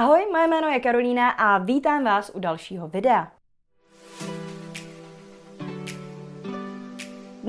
Ahoj, moje jméno je Karolína a vítám vás u dalšího videa.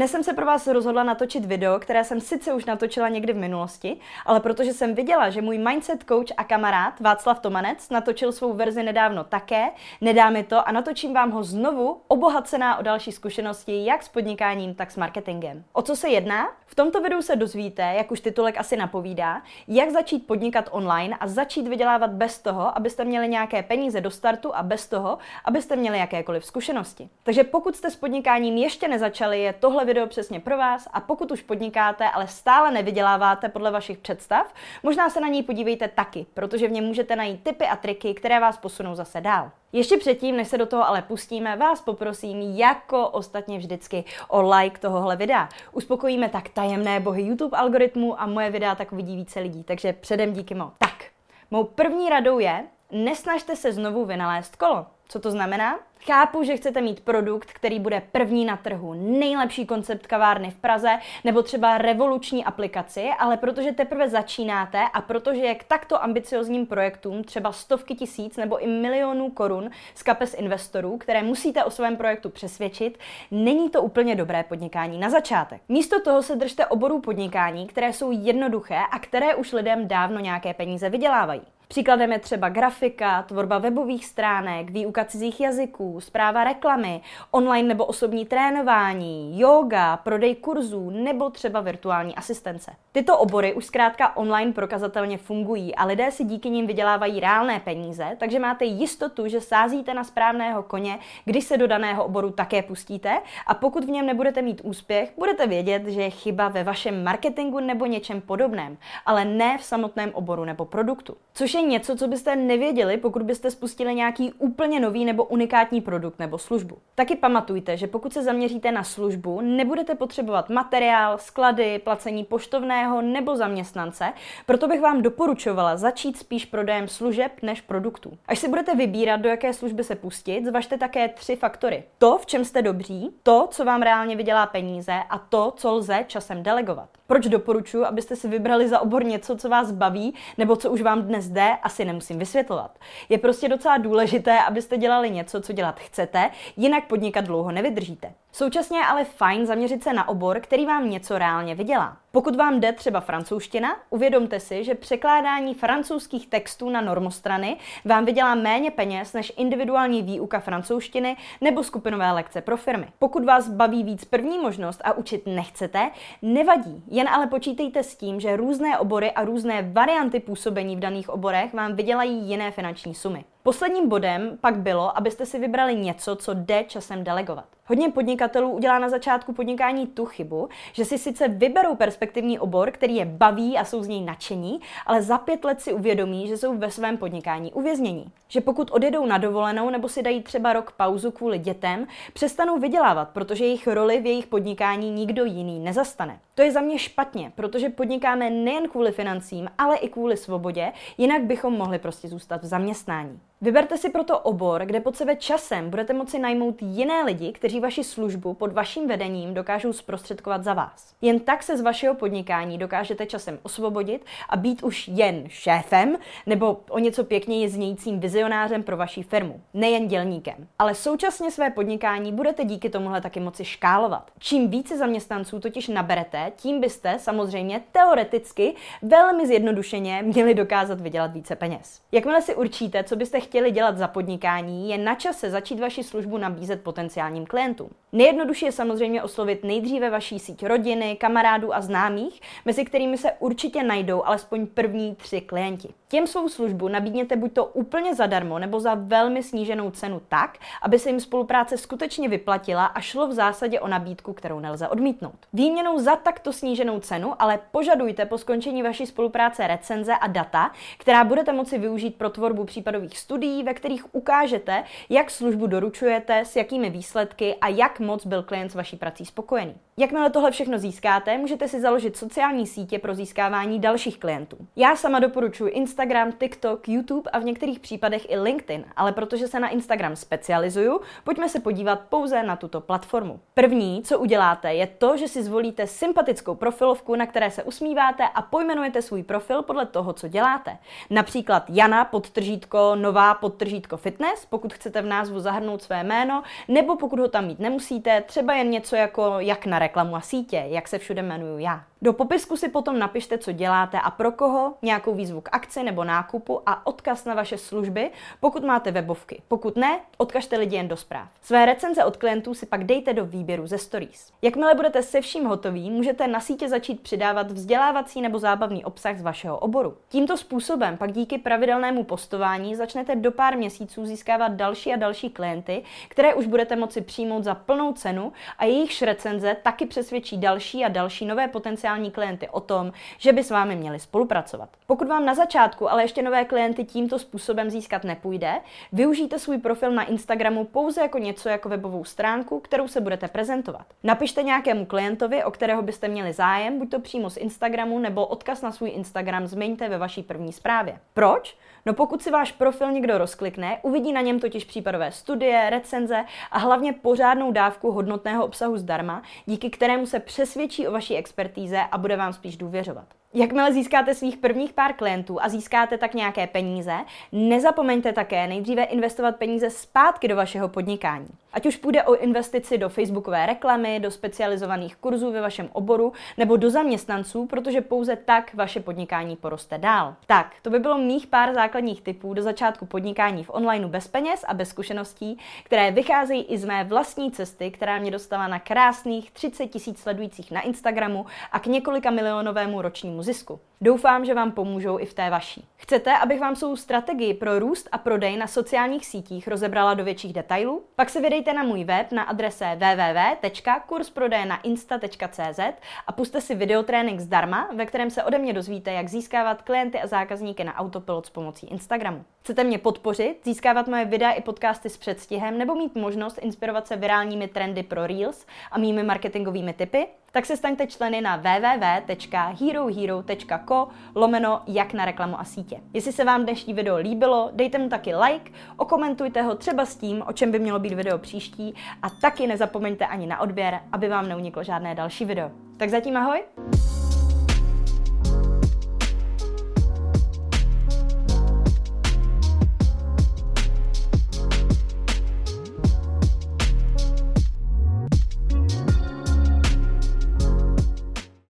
Dnes jsem se pro vás rozhodla natočit video, které jsem sice už natočila někdy v minulosti, ale protože jsem viděla, že můj mindset coach a kamarád Václav Tomanec natočil svou verzi nedávno také, nedá mi to a natočím vám ho znovu, obohacená o další zkušenosti jak s podnikáním, tak s marketingem. O co se jedná? V tomto videu se dozvíte, jak už titulek asi napovídá, jak začít podnikat online a začít vydělávat bez toho, abyste měli nějaké peníze do startu a bez toho, abyste měli jakékoliv zkušenosti. Takže pokud jste s podnikáním ještě nezačali, je tohle video přesně pro vás a pokud už podnikáte, ale stále nevyděláváte podle vašich představ, možná se na něj podívejte taky, protože v něm můžete najít tipy a triky, které vás posunou zase dál. Ještě předtím, než se do toho ale pustíme, vás poprosím, jako ostatně vždycky, o like tohohle videa. Uspokojíme tak tajemné bohy YouTube algoritmu a moje videa tak uvidí více lidí, takže předem díky moc. Tak, mou první radou je, nesnažte se znovu vynalézt kolo. Co to znamená? Chápu, že chcete mít produkt, který bude první na trhu, nejlepší koncept kavárny v Praze nebo třeba revoluční aplikaci, ale protože teprve začínáte a protože je k takto ambiciozním projektům třeba stovky tisíc nebo i milionů korun z kapes investorů, které musíte o svém projektu přesvědčit, není to úplně dobré podnikání na začátek. Místo toho se držte oborů podnikání, které jsou jednoduché a které už lidem dávno nějaké peníze vydělávají. Příkladem je třeba grafika, tvorba webových stránek, výuka cizích jazyků, zpráva reklamy, online nebo osobní trénování, yoga, prodej kurzů nebo třeba virtuální asistence. Tyto obory už zkrátka online prokazatelně fungují a lidé si díky nim vydělávají reálné peníze, takže máte jistotu, že sázíte na správného koně, když se do daného oboru také pustíte a pokud v něm nebudete mít úspěch, budete vědět, že je chyba ve vašem marketingu nebo něčem podobném, ale ne v samotném oboru nebo produktu. Což je něco, co byste nevěděli, pokud byste spustili nějaký úplně nový nebo unikátní produkt nebo službu. Taky pamatujte, že pokud se zaměříte na službu, nebudete potřebovat materiál, sklady, placení poštovného nebo zaměstnance, proto bych vám doporučovala začít spíš prodejem služeb než produktů. Až si budete vybírat, do jaké služby se pustit, zvažte také tři faktory. To, v čem jste dobří, to, co vám reálně vydělá peníze a to, co lze časem delegovat. Proč doporučuji, abyste si vybrali za obor něco, co vás baví, nebo co už vám dnes jde, asi nemusím vysvětlovat. Je prostě docela důležité, abyste dělali něco, co dělat chcete, jinak podnikat dlouho nevydržíte. Současně je ale fajn zaměřit se na obor, který vám něco reálně vydělá. Pokud vám jde třeba francouzština, uvědomte si, že překládání francouzských textů na normostrany vám vydělá méně peněz než individuální výuka francouzštiny nebo skupinové lekce pro firmy. Pokud vás baví víc první možnost a učit nechcete, nevadí, jen ale počítejte s tím, že různé obory a různé varianty působení v daných oborech vám vydělají jiné finanční sumy. Posledním bodem pak bylo, abyste si vybrali něco, co jde časem delegovat. Hodně podnikatelů udělá na začátku podnikání tu chybu, že si sice vyberou perspektivní obor, který je baví a jsou z něj nadšení, ale za pět let si uvědomí, že jsou ve svém podnikání uvěznění. Že pokud odjedou na dovolenou nebo si dají třeba rok pauzu kvůli dětem, přestanou vydělávat, protože jejich roli v jejich podnikání nikdo jiný nezastane. To je za mě špatně, protože podnikáme nejen kvůli financím, ale i kvůli svobodě, jinak bychom mohli prostě zůstat v zaměstnání. Vyberte si proto obor, kde pod sebe časem budete moci najmout jiné lidi, kteří vaši službu pod vaším vedením dokážou zprostředkovat za vás. Jen tak se z vašeho podnikání dokážete časem osvobodit a být už jen šéfem nebo o něco pěkněji znějícím vizionářem pro vaši firmu, nejen dělníkem. Ale současně své podnikání budete díky tomuhle taky moci škálovat. Čím více zaměstnanců totiž naberete, tím byste samozřejmě teoreticky velmi zjednodušeně měli dokázat vydělat více peněz. Jakmile si určíte, co byste chtěli dělat za podnikání, je na čase začít vaši službu nabízet potenciálním klientům. Nejjednodušší je samozřejmě oslovit nejdříve vaší síť rodiny, kamarádů a známých, mezi kterými se určitě najdou alespoň první tři klienti. Těm svou službu nabídněte buď to úplně zadarmo nebo za velmi sníženou cenu tak, aby se jim spolupráce skutečně vyplatila a šlo v zásadě o nabídku, kterou nelze odmítnout. Výměnou za takto sníženou cenu ale požadujte po skončení vaší spolupráce recenze a data, která budete moci využít pro tvorbu případových studií studií, ve kterých ukážete, jak službu doručujete, s jakými výsledky a jak moc byl klient s vaší prací spokojený. Jakmile tohle všechno získáte, můžete si založit sociální sítě pro získávání dalších klientů. Já sama doporučuji Instagram, TikTok, YouTube a v některých případech i LinkedIn, ale protože se na Instagram specializuju, pojďme se podívat pouze na tuto platformu. První, co uděláte, je to, že si zvolíte sympatickou profilovku, na které se usmíváte a pojmenujete svůj profil podle toho, co děláte. Například Jana podtržítko nová podtržítko fitness, pokud chcete v názvu zahrnout své jméno, nebo pokud ho tam mít nemusíte, třeba jen něco jako jak na reklamu a sítě, jak se všude jmenuju já. Do popisku si potom napište, co děláte a pro koho, nějakou výzvu k akci nebo nákupu a odkaz na vaše služby, pokud máte webovky. Pokud ne, odkažte lidi jen do zpráv. Své recenze od klientů si pak dejte do výběru ze stories. Jakmile budete se vším hotoví, můžete na sítě začít přidávat vzdělávací nebo zábavný obsah z vašeho oboru. Tímto způsobem pak díky pravidelnému postování začnete do pár měsíců získávat další a další klienty, které už budete moci přijmout za plnou cenu a jejich recenze taky přesvědčí další a další nové potenciální potenciální klienty o tom, že by s vámi měli spolupracovat. Pokud vám na začátku ale ještě nové klienty tímto způsobem získat nepůjde, využijte svůj profil na Instagramu pouze jako něco jako webovou stránku, kterou se budete prezentovat. Napište nějakému klientovi, o kterého byste měli zájem, buď to přímo z Instagramu nebo odkaz na svůj Instagram zmiňte ve vaší první zprávě. Proč? No pokud si váš profil někdo rozklikne, uvidí na něm totiž případové studie, recenze a hlavně pořádnou dávku hodnotného obsahu zdarma, díky kterému se přesvědčí o vaší expertíze a bude vám spíš důvěřovat. Jakmile získáte svých prvních pár klientů a získáte tak nějaké peníze, nezapomeňte také nejdříve investovat peníze zpátky do vašeho podnikání. Ať už půjde o investici do facebookové reklamy, do specializovaných kurzů ve vašem oboru nebo do zaměstnanců, protože pouze tak vaše podnikání poroste dál. Tak, to by bylo mých pár základních typů do začátku podnikání v onlineu bez peněz a bez zkušeností, které vycházejí i z mé vlastní cesty, která mě dostala na krásných 30 tisíc sledujících na Instagramu a k několika milionovému ročnímu Muzisku. Doufám, že vám pomůžou i v té vaší. Chcete, abych vám svou strategii pro růst a prodej na sociálních sítích rozebrala do větších detailů? Pak se vydejte na můj web na adrese www.kursprodejnainsta.cz a puste si videotrénink zdarma, ve kterém se ode mě dozvíte, jak získávat klienty a zákazníky na autopilot s pomocí Instagramu. Chcete mě podpořit, získávat moje videa i podcasty s předstihem nebo mít možnost inspirovat se virálními trendy pro Reels a mými marketingovými typy? Tak se staňte členy na www.herohero.co lomeno jak na reklamu a sítě. Jestli se vám dnešní video líbilo, dejte mu taky like, okomentujte ho třeba s tím, o čem by mělo být video příští a taky nezapomeňte ani na odběr, aby vám neuniklo žádné další video. Tak zatím ahoj!